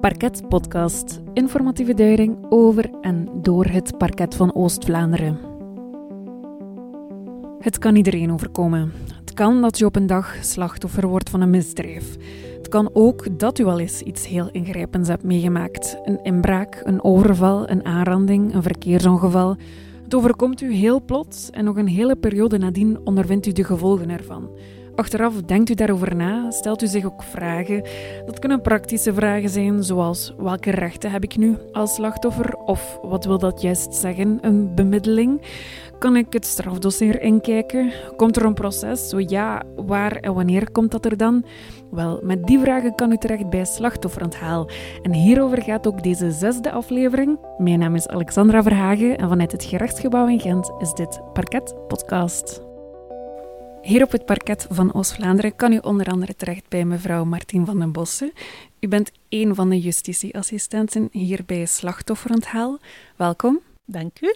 Parket Podcast. Informatieve duiding over en door het parket van Oost-Vlaanderen. Het kan iedereen overkomen. Het kan dat je op een dag slachtoffer wordt van een misdrijf. Het kan ook dat u al eens iets heel ingrijpends hebt meegemaakt. Een inbraak, een overval, een aanranding, een verkeersongeval. Het overkomt u heel plots en nog een hele periode nadien ondervindt u de gevolgen ervan. Achteraf denkt u daarover na, stelt u zich ook vragen. Dat kunnen praktische vragen zijn, zoals welke rechten heb ik nu als slachtoffer? Of wat wil dat juist zeggen, een bemiddeling? Kan ik het strafdossier inkijken? Komt er een proces? Zo ja, waar en wanneer komt dat er dan? Wel, met die vragen kan u terecht bij Slachtofforonthaal. En hierover gaat ook deze zesde aflevering. Mijn naam is Alexandra Verhagen en vanuit het gerechtsgebouw in Gent is dit Parket Podcast. Hier op het parket van Oost-Vlaanderen kan u onder andere terecht bij mevrouw Martien van den Bossen. U bent een van de justitieassistenten hier bij Slachtofforonthaal. Welkom. Dank u.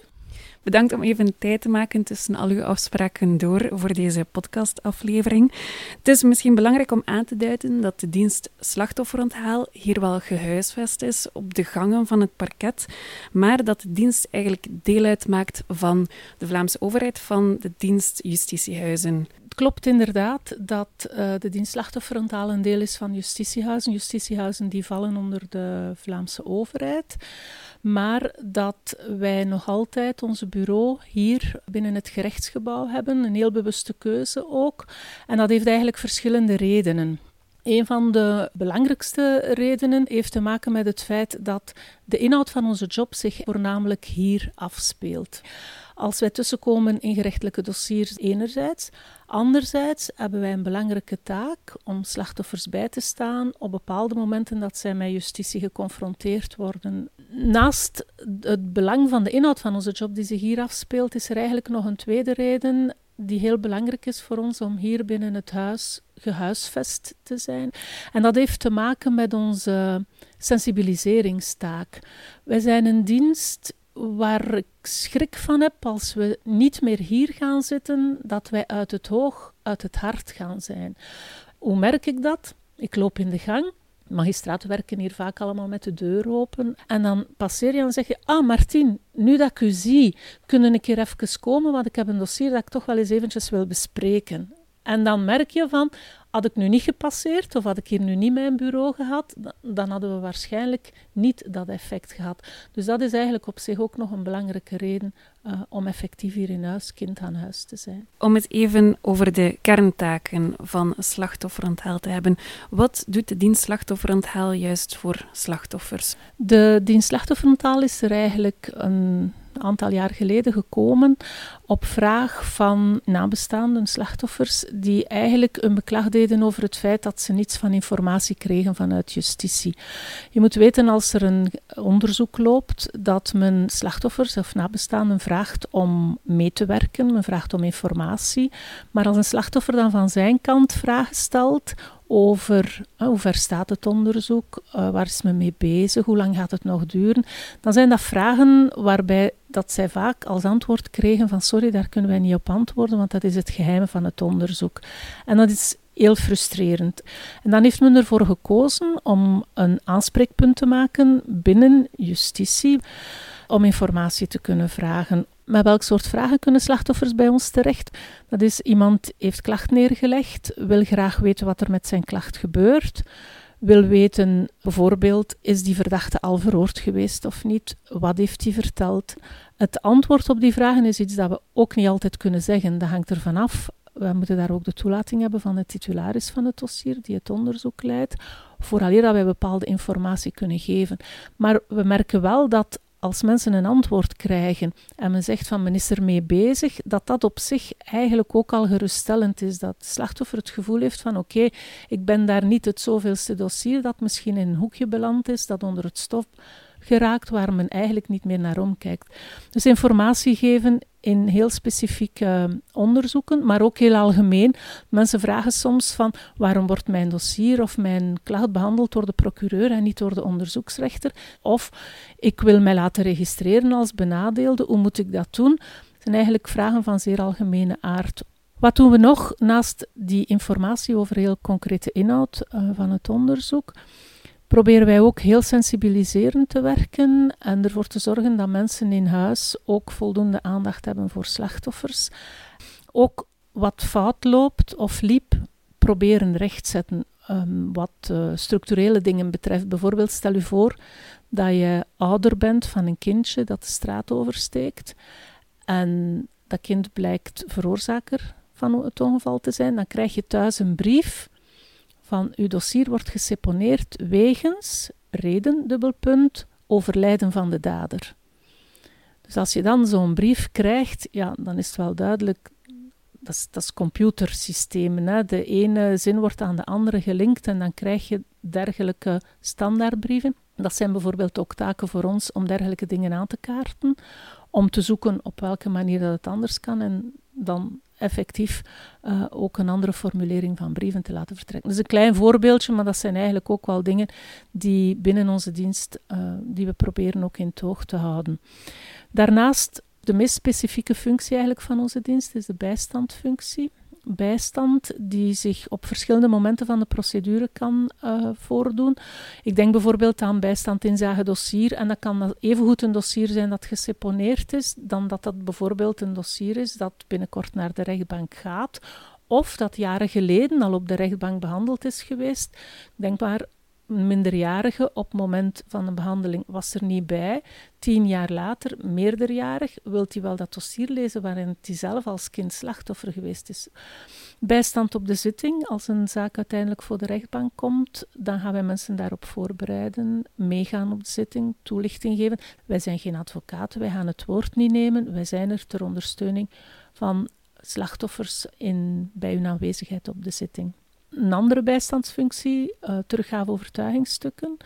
Bedankt om even tijd te maken tussen al uw afspraken door voor deze podcastaflevering. Het is misschien belangrijk om aan te duiden dat de dienst Slachtofferonthaal hier wel gehuisvest is op de gangen van het parket, maar dat de dienst eigenlijk deel uitmaakt van de Vlaamse overheid, van de dienst Justitiehuizen. Het klopt inderdaad dat uh, de dienst Slachtofferonthaal een deel is van justitiehuizen. Justitiehuizen die vallen onder de Vlaamse overheid. Maar dat wij nog altijd onze bureau hier binnen het gerechtsgebouw hebben. Een heel bewuste keuze ook. En dat heeft eigenlijk verschillende redenen. Een van de belangrijkste redenen heeft te maken met het feit dat de inhoud van onze job zich voornamelijk hier afspeelt. Als wij tussenkomen in gerechtelijke dossiers enerzijds, anderzijds hebben wij een belangrijke taak om slachtoffers bij te staan op bepaalde momenten dat zij met justitie geconfronteerd worden. Naast het belang van de inhoud van onze job die zich hier afspeelt, is er eigenlijk nog een tweede reden die heel belangrijk is voor ons om hier binnen het huis gehuisvest te zijn. En dat heeft te maken met onze sensibiliseringstaak. Wij zijn een dienst waar ik schrik van heb als we niet meer hier gaan zitten, dat wij uit het oog, uit het hart gaan zijn. Hoe merk ik dat? Ik loop in de gang. Magistraten werken hier vaak allemaal met de deur open. En dan passeer je en zeg je: Ah, Martin, nu dat ik u zie, kunnen een keer even komen, want ik heb een dossier dat ik toch wel eens eventjes wil bespreken. En dan merk je van, had ik nu niet gepasseerd of had ik hier nu niet mijn bureau gehad, dan hadden we waarschijnlijk niet dat effect gehad. Dus dat is eigenlijk op zich ook nog een belangrijke reden uh, om effectief hier in huis, kind aan huis te zijn. Om het even over de kerntaken van slachtofferonthaal te hebben. Wat doet de dienst slachtofferonthaal juist voor slachtoffers? De dienst slachtofferonthaal is er eigenlijk een aantal jaar geleden gekomen op vraag van nabestaanden, slachtoffers, die eigenlijk een beklag deden over het feit dat ze niets van informatie kregen vanuit justitie. Je moet weten als er een onderzoek loopt dat men slachtoffers of nabestaanden vraagt om mee te werken, men vraagt om informatie, maar als een slachtoffer dan van zijn kant vragen stelt over uh, hoe ver staat het onderzoek, uh, waar is men mee bezig, hoe lang gaat het nog duren, dan zijn dat vragen waarbij dat zij vaak als antwoord kregen van sorry, daar kunnen wij niet op antwoorden, want dat is het geheim van het onderzoek. En dat is heel frustrerend. En dan heeft men ervoor gekozen om een aanspreekpunt te maken binnen justitie om informatie te kunnen vragen. Met welk soort vragen kunnen slachtoffers bij ons terecht? Dat is iemand heeft klacht neergelegd, wil graag weten wat er met zijn klacht gebeurt, wil weten bijvoorbeeld is die verdachte al veroord geweest of niet, wat heeft hij verteld. Het antwoord op die vragen is iets dat we ook niet altijd kunnen zeggen. Dat hangt ervan af. We moeten daar ook de toelating hebben van de titularis van het dossier die het onderzoek leidt, vooraleer dat wij bepaalde informatie kunnen geven. Maar we merken wel dat als mensen een antwoord krijgen en men zegt van men is ermee bezig, dat dat op zich eigenlijk ook al geruststellend is. Dat het slachtoffer het gevoel heeft van oké, ik ben daar niet het zoveelste dossier dat misschien in een hoekje beland is, dat onder het stof geraakt, waar men eigenlijk niet meer naar omkijkt. Dus informatie geven in heel specifieke onderzoeken, maar ook heel algemeen. Mensen vragen soms van waarom wordt mijn dossier of mijn klacht behandeld door de procureur en niet door de onderzoeksrechter? Of ik wil mij laten registreren als benadeelde, hoe moet ik dat doen? Het zijn eigenlijk vragen van zeer algemene aard. Wat doen we nog naast die informatie over heel concrete inhoud uh, van het onderzoek? Proberen wij ook heel sensibiliserend te werken en ervoor te zorgen dat mensen in huis ook voldoende aandacht hebben voor slachtoffers. Ook wat fout loopt of liep, proberen rechtzetten. Um, wat uh, structurele dingen betreft. Bijvoorbeeld, stel u voor dat je ouder bent van een kindje dat de straat oversteekt en dat kind blijkt veroorzaker van het ongeval te zijn, dan krijg je thuis een brief van uw dossier wordt geseponeerd wegens reden, dubbelpunt, overlijden van de dader. Dus als je dan zo'n brief krijgt, ja, dan is het wel duidelijk, dat dat is computersystemen. Hè. De ene zin wordt aan de andere gelinkt en dan krijg je dergelijke standaardbrieven. Dat zijn bijvoorbeeld ook taken voor ons om dergelijke dingen aan te kaarten, om te zoeken op welke manier dat het anders kan en dan effectief uh, ook een andere formulering van brieven te laten vertrekken. Is een klein voorbeeldje, maar dat zijn eigenlijk ook wel dingen die binnen onze dienst, uh, die we proberen ook in toog te houden. Daarnaast, de meest specifieke functie eigenlijk van onze dienst is de bijstandfunctie bijstand die zich op verschillende momenten van de procedure kan uh, voordoen. Ik denk bijvoorbeeld aan bijstand inzage dossier en dat kan evengoed een dossier zijn dat geseponeerd is, dan dat dat bijvoorbeeld een dossier is dat binnenkort naar de rechtbank gaat of dat jaren geleden al op de rechtbank behandeld is geweest. Denk maar minderjarige op het moment van de behandeling was er niet bij. Tien jaar later, meerderjarig, wilt hij wel dat dossier lezen waarin hij zelf als kind slachtoffer geweest is. Bijstand op de zitting, als een zaak uiteindelijk voor de rechtbank komt, dan gaan wij mensen daarop voorbereiden, meegaan op de zitting, toelichting geven. Wij zijn geen advocaten, wij gaan het woord niet nemen, wij zijn er ter ondersteuning van slachtoffers in, bij hun aanwezigheid op de zitting een andere bijstandsfunctie, uh, teruggave overtuigingsstukken.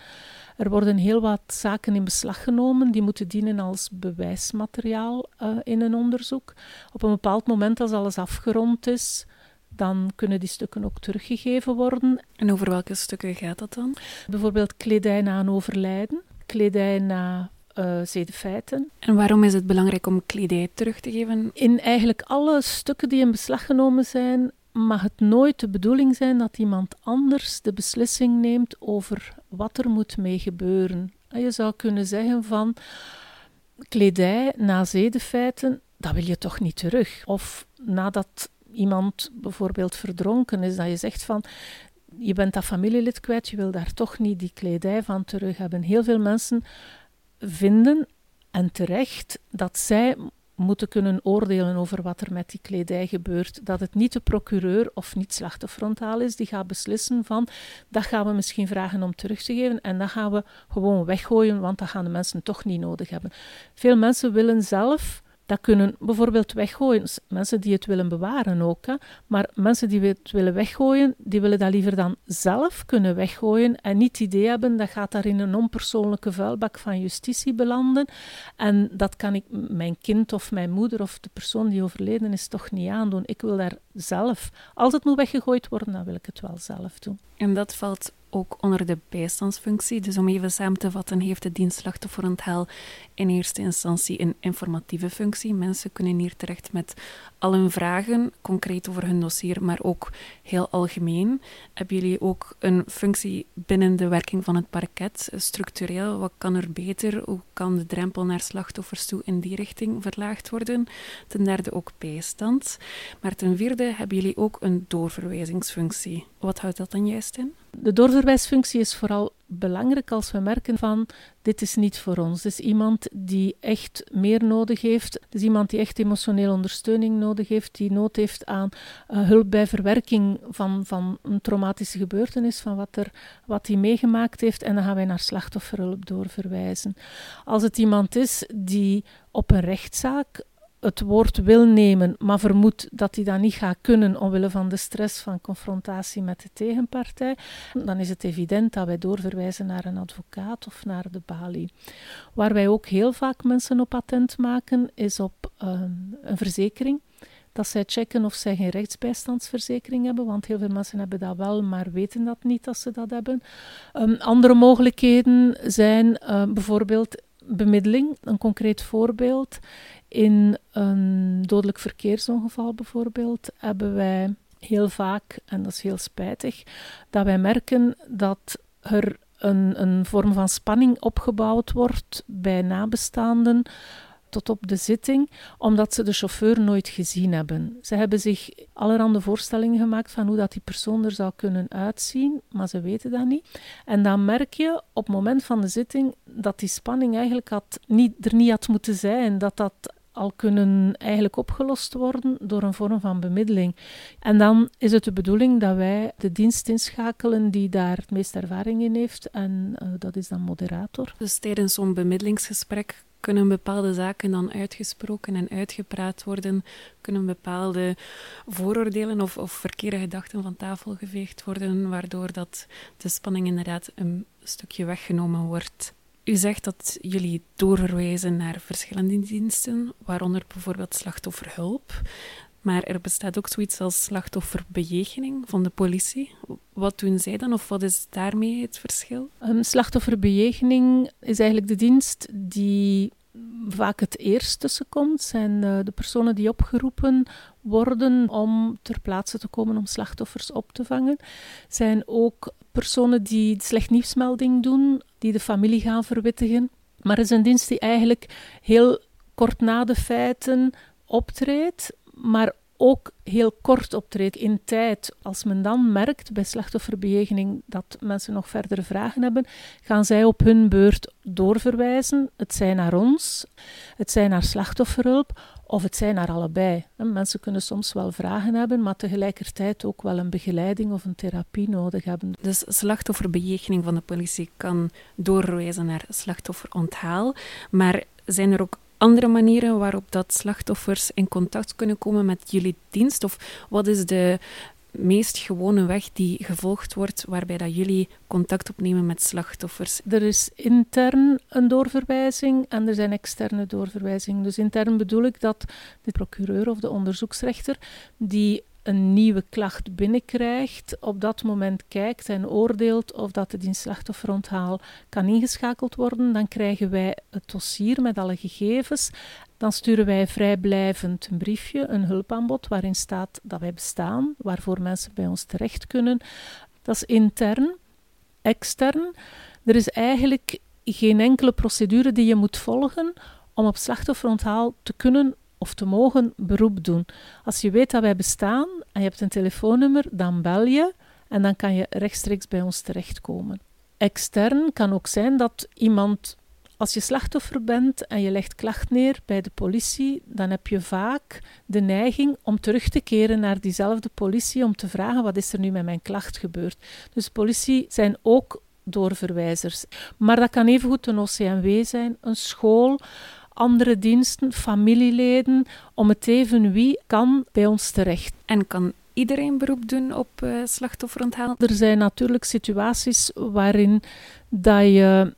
Er worden heel wat zaken in beslag genomen die moeten dienen als bewijsmateriaal uh, in een onderzoek. Op een bepaald moment, als alles afgerond is, dan kunnen die stukken ook teruggegeven worden. En over welke stukken gaat dat dan? Bijvoorbeeld kledij na een overlijden, kledij na uh, zedenfeiten. En waarom is het belangrijk om kledij terug te geven? In eigenlijk alle stukken die in beslag genomen zijn, mag het nooit de bedoeling zijn dat iemand anders de beslissing neemt over wat er moet mee gebeuren. Je zou kunnen zeggen van kledij na zedenfeiten, dat wil je toch niet terug. Of nadat iemand bijvoorbeeld verdronken is, dat je zegt van je bent dat familielid kwijt, je wil daar toch niet die kledij van terug hebben. Heel veel mensen vinden, en terecht, dat zij moeten kunnen oordelen over wat er met die kledij gebeurt. Dat het niet de procureur of niet slachtofferfrontaal is die gaat beslissen van dat gaan we misschien vragen om terug te geven en dat gaan we gewoon weggooien, want dat gaan de mensen toch niet nodig hebben. Veel mensen willen zelf dat kunnen bijvoorbeeld weggooien. Mensen die het willen bewaren ook. Hè. Maar mensen die het willen weggooien, die willen dat liever dan zelf kunnen weggooien en niet het idee hebben dat gaat daar in een onpersoonlijke vuilbak van justitie belanden. En dat kan ik mijn kind of mijn moeder of de persoon die overleden is toch niet aandoen. Ik wil daar zelf, als het moet weggegooid worden, dan wil ik het wel zelf doen. En dat valt ook onder de bijstandsfunctie. Dus om even samen te vatten, heeft de dienst Slachtofferontheil in eerste instantie een informatieve functie. Mensen kunnen hier terecht met al hun vragen, concreet over hun dossier, maar ook heel algemeen. Hebben jullie ook een functie binnen de werking van het parket, structureel? Wat kan er beter? Hoe kan de drempel naar slachtoffers toe in die richting verlaagd worden? Ten derde ook bijstand. Maar ten vierde hebben jullie ook een doorverwijzingsfunctie. Wat houdt dat dan juist in? De doorverwijsfunctie is vooral belangrijk als we merken van dit is niet voor ons. Is iemand die echt meer nodig heeft. Is iemand die echt emotionele ondersteuning nodig heeft, die nood heeft aan uh, hulp bij verwerking van, van een traumatische gebeurtenis, van wat, er, wat hij meegemaakt heeft. En dan gaan wij naar slachtofferhulp doorverwijzen. Als het iemand is die op een rechtszaak het woord wil nemen, maar vermoedt dat hij dat niet gaat kunnen omwille van de stress van confrontatie met de tegenpartij, dan is het evident dat wij doorverwijzen naar een advocaat of naar de balie. Waar wij ook heel vaak mensen op attent maken, is op ehm, een verzekering dat zij checken of zij geen rechtsbijstandsverzekering hebben, want heel veel mensen hebben dat wel, maar weten dat niet dat ze dat hebben. Um, andere mogelijkheden zijn uh, bijvoorbeeld bemiddeling. Een concreet voorbeeld in een dodelijk verkeersongeval bijvoorbeeld hebben wij heel vaak, en dat is heel spijtig, dat wij merken dat er een, een vorm van spanning opgebouwd wordt bij nabestaanden tot op de zitting, omdat ze de chauffeur nooit gezien hebben. Ze hebben zich allerhande voorstellingen gemaakt van hoe dat die persoon er zou kunnen uitzien, maar ze weten dat niet. En dan merk je op het moment van de zitting dat die spanning eigenlijk had, niet, er niet had moeten zijn, dat dat al kunnen eigenlijk opgelost worden door een vorm van bemiddeling. En dan is het de bedoeling dat wij de dienst inschakelen die daar het meeste ervaring in heeft, en uh, dat is dan moderator. Dus tijdens zo'n bemiddelingsgesprek kunnen bepaalde zaken dan uitgesproken en uitgepraat worden? Kunnen bepaalde vooroordelen of, of verkeerde gedachten van tafel geveegd worden, waardoor dat de spanning inderdaad een stukje weggenomen wordt? U zegt dat jullie doorverwijzen naar verschillende diensten, waaronder bijvoorbeeld slachtofferhulp. Maar er bestaat ook zoiets als slachtofferbejegening van de politie. Wat doen zij dan of wat is daarmee het verschil? Um, slachtofferbejegening is eigenlijk de dienst die vaak het eerst tussenkomt. Zijn uh, de personen die opgeroepen worden om ter plaatse te komen om slachtoffers op te vangen. Zijn ook personen die slecht nieuwsmelding doen, die de familie gaan verwittigen. Maar het is een dienst die eigenlijk heel kort na de feiten optreedt, maar ook heel kort optreedt in tijd. Als men dan merkt bij slachtofferbejegening dat mensen nog verdere vragen hebben, gaan zij op hun beurt doorverwijzen. Het zij naar ons, het zij naar slachtofferhulp of het zij naar allebei. Mensen kunnen soms wel vragen hebben, maar tegelijkertijd ook wel een begeleiding of een therapie nodig hebben. Dus slachtofferbejegening van de politie kan doorverwijzen naar slachtofferonthaal, maar zijn er ook andere manieren waarop dat slachtoffers in contact kunnen komen met jullie dienst? Of wat is de meest gewone weg die gevolgd wordt waarbij dat jullie contact opnemen met slachtoffers? Er is intern een doorverwijzing en er zijn externe doorverwijzingen. Dus intern bedoel ik dat de procureur of de onderzoeksrechter die een nieuwe klacht binnenkrijgt, op dat moment kijkt en oordeelt of dat het in slachtofferonthaal kan ingeschakeld worden, dan krijgen wij het dossier met alle gegevens. Dan sturen wij vrijblijvend een briefje, een hulpaanbod, waarin staat dat wij bestaan, waarvoor mensen bij ons terecht kunnen. Dat is intern. Extern, er is eigenlijk geen enkele procedure die je moet volgen om op slachtofferonthaal te kunnen of te mogen beroep doen. Als je weet dat wij bestaan en je hebt een telefoonnummer, dan bel je en dan kan je rechtstreeks bij ons terechtkomen. Extern kan ook zijn dat iemand, als je slachtoffer bent en je legt klacht neer bij de politie, dan heb je vaak de neiging om terug te keren naar diezelfde politie om te vragen wat is er nu met mijn klacht gebeurd. Dus politie zijn ook doorverwijzers. Maar dat kan evengoed een OCMW zijn, een school, andere diensten, familieleden, om het even wie kan bij ons terecht. En kan iedereen beroep doen op uh, slachtofferonthaal? Er zijn natuurlijk situaties waarin dat je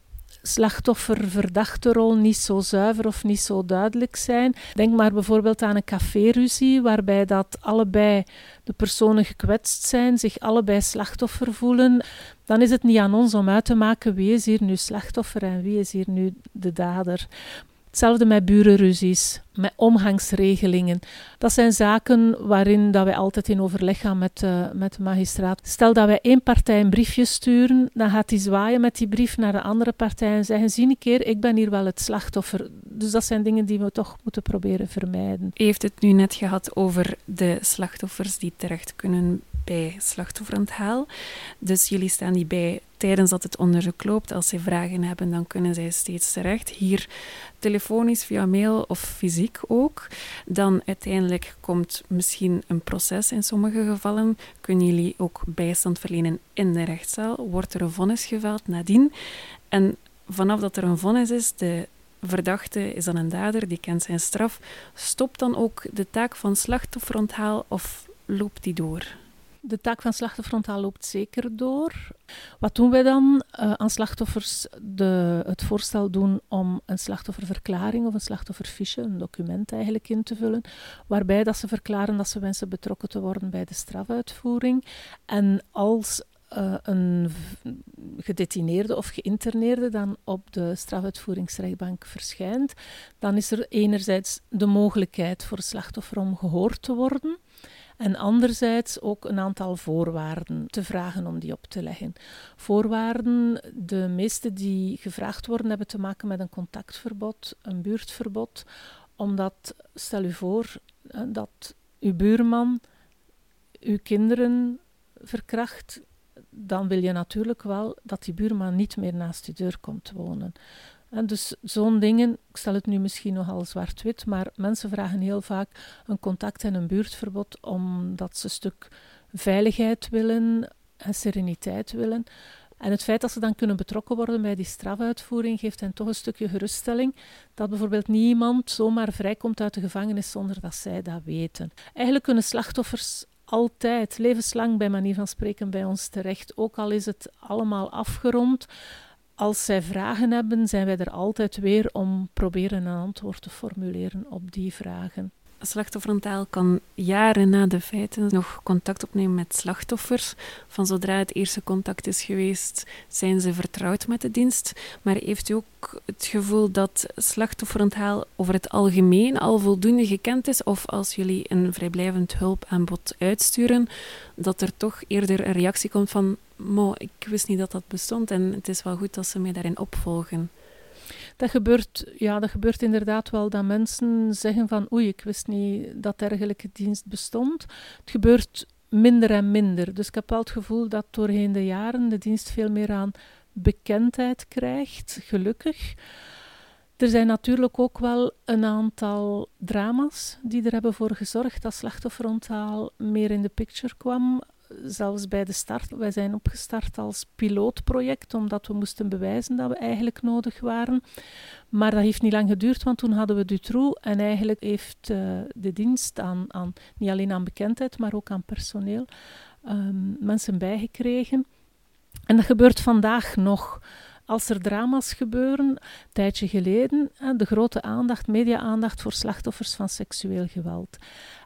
slachtoffer-verdachte rol niet zo zuiver of niet zo duidelijk zijn. Denk maar bijvoorbeeld aan een caféruzie, waarbij dat allebei de personen gekwetst zijn, zich allebei slachtoffer voelen. Dan is het niet aan ons om uit te maken wie is hier nu slachtoffer en wie is hier nu de dader. Hetzelfde met burenruzies, met omgangsregelingen. Dat zijn zaken waarin dat wij altijd in overleg gaan met, uh, met de magistraat. Stel dat wij één partij een briefje sturen, dan gaat die zwaaien met die brief naar de andere partij en zeggen: zie een keer, ik ben hier wel het slachtoffer. Dus dat zijn dingen die we toch moeten proberen vermijden. Heeft het nu net gehad over de slachtoffers die terecht kunnen bij slachtofferaanthaal. Dus jullie staan die bij tijdens dat het onderzoek loopt. Als ze vragen hebben, dan kunnen zij steeds terecht. Hier telefonisch, via mail of fysiek ook. Dan uiteindelijk komt misschien een proces in sommige gevallen. Kunnen jullie ook bijstand verlenen in de rechtszaal? Wordt er een vonnis geveld nadien? En vanaf dat er een vonnis is, de verdachte is dan een dader, die kent zijn straf. Stopt dan ook de taak van slachtofferonthaal of loopt die door? De taak van slachtofferonthaal loopt zeker door. Wat doen wij dan? Uh, aan slachtoffers de, het voorstel doen om een slachtofferverklaring of een slachtofferfiche, een document eigenlijk in te vullen, waarbij dat ze verklaren dat ze wensen betrokken te worden bij de strafuitvoering. En als uh, een gedetineerde of geïnterneerde dan op de strafuitvoeringsrechtbank verschijnt, dan is er enerzijds de mogelijkheid voor het slachtoffer om gehoord te worden. En anderzijds ook een aantal voorwaarden te vragen om die op te leggen. Voorwaarden, de meeste die gevraagd worden, hebben te maken met een contactverbod, een buurtverbod. Omdat, stel u voor, dat uw buurman uw kinderen verkracht, dan wil je natuurlijk wel dat die buurman niet meer naast je deur komt wonen. En dus zo'n dingen, ik stel het nu misschien nogal zwart-wit, maar mensen vragen heel vaak een contact- en een buurtverbod omdat ze een stuk veiligheid willen en sereniteit willen. En het feit dat ze dan kunnen betrokken worden bij die strafuitvoering geeft hen toch een stukje geruststelling dat bijvoorbeeld niemand zomaar vrijkomt uit de gevangenis zonder dat zij dat weten. Eigenlijk kunnen slachtoffers altijd, levenslang bij manier van spreken, bij ons terecht, ook al is het allemaal afgerond. Als zij vragen hebben, zijn wij er altijd weer om proberen een antwoord te formuleren op die vragen. Slachtofferentaal kan jaren na de feiten nog contact opnemen met slachtoffers. Van zodra het eerste contact is geweest, zijn ze vertrouwd met de dienst. Maar heeft u ook het gevoel dat slachtofferentaal over het algemeen al voldoende gekend is? Of als jullie een vrijblijvend hulpaanbod uitsturen, dat er toch eerder een reactie komt van Mo, ik wist niet dat dat bestond en het is wel goed dat ze mij daarin opvolgen. Dat gebeurt, ja, dat gebeurt inderdaad wel dat mensen zeggen van oei, ik wist niet dat dergelijke dienst bestond. Het gebeurt minder en minder. Dus ik heb wel het gevoel dat doorheen de jaren de dienst veel meer aan bekendheid krijgt, gelukkig. Er zijn natuurlijk ook wel een aantal drama's die er hebben voor gezorgd dat slachtofferontaal meer in de picture kwam zelfs bij de start, wij zijn opgestart als pilootproject, omdat we moesten bewijzen dat we eigenlijk nodig waren. Maar dat heeft niet lang geduurd, want toen hadden we Dutroux en eigenlijk heeft uh, de dienst aan, aan, niet alleen aan bekendheid, maar ook aan personeel, um, mensen bijgekregen. En dat gebeurt vandaag nog. Als er drama's gebeuren, een tijdje geleden, de grote aandacht, media-aandacht voor slachtoffers van seksueel geweld.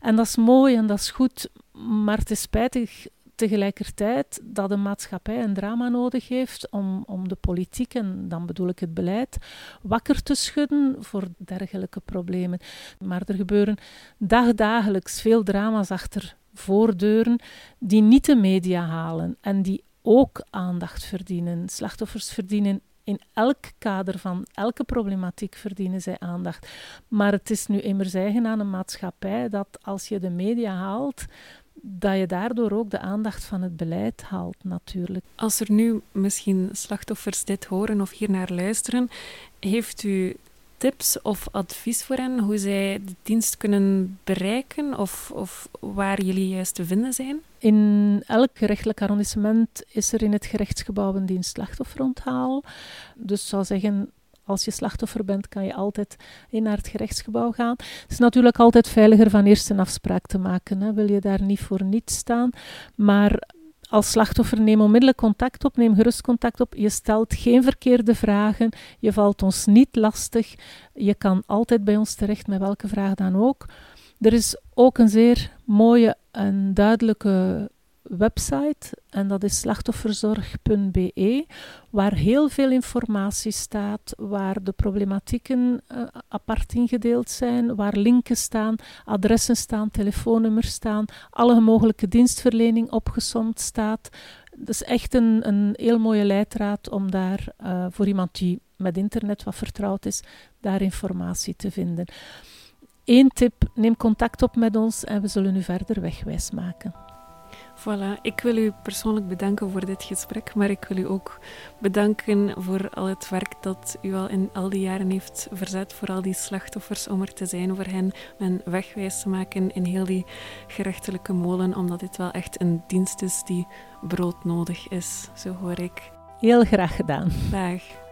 En dat is mooi en dat is goed, maar het is spijtig tegelijkertijd dat de maatschappij een drama nodig heeft om, om de politiek, en dan bedoel ik het beleid, wakker te schudden voor dergelijke problemen. Maar er gebeuren dagdagelijks veel drama's achter voordeuren die niet de media halen en die ook aandacht verdienen. Slachtoffers verdienen in elk kader van elke problematiek verdienen zij aandacht. Maar het is nu immers eigen aan een maatschappij dat als je de media haalt, dat je daardoor ook de aandacht van het beleid haalt, natuurlijk. Als er nu misschien slachtoffers dit horen of hier naar luisteren, heeft u tips of advies voor hen hoe zij de dienst kunnen bereiken of, of waar jullie juist te vinden zijn? In elk gerechtelijk arrondissement is er in het gerechtsgebouw een dienst slachtofferonthaal. Dus zou zeggen, als je slachtoffer bent, kan je altijd naar het gerechtsgebouw gaan. Het is natuurlijk altijd veiliger van eerst een afspraak te maken. Hè. Wil je daar niet voor niet staan. Maar als slachtoffer neem onmiddellijk contact op, neem gerust contact op. Je stelt geen verkeerde vragen, je valt ons niet lastig. Je kan altijd bij ons terecht met welke vraag dan ook. Er is ook een zeer mooie en duidelijke website en dat is slachtofferzorg.be, waar heel veel informatie staat, waar de problematieken uh, apart ingedeeld zijn, waar linken staan, adressen staan, telefoonnummers staan, alle mogelijke dienstverlening opgesomd staat. Dat is echt een, een heel mooie leidraad om daar uh, voor iemand die met internet wat vertrouwd is, daar informatie te vinden. Eén tip, neem contact op met ons en we zullen u verder wegwijs maken. Voilà, ik wil u persoonlijk bedanken voor dit gesprek, maar ik wil u ook bedanken voor al het werk dat u al in al die jaren heeft verzet voor al die slachtoffers, om er te zijn voor hen en wegwijs te maken in heel die gerechtelijke molen, omdat dit wel echt een dienst is die broodnodig is, zo hoor ik. Heel graag gedaan. Dag.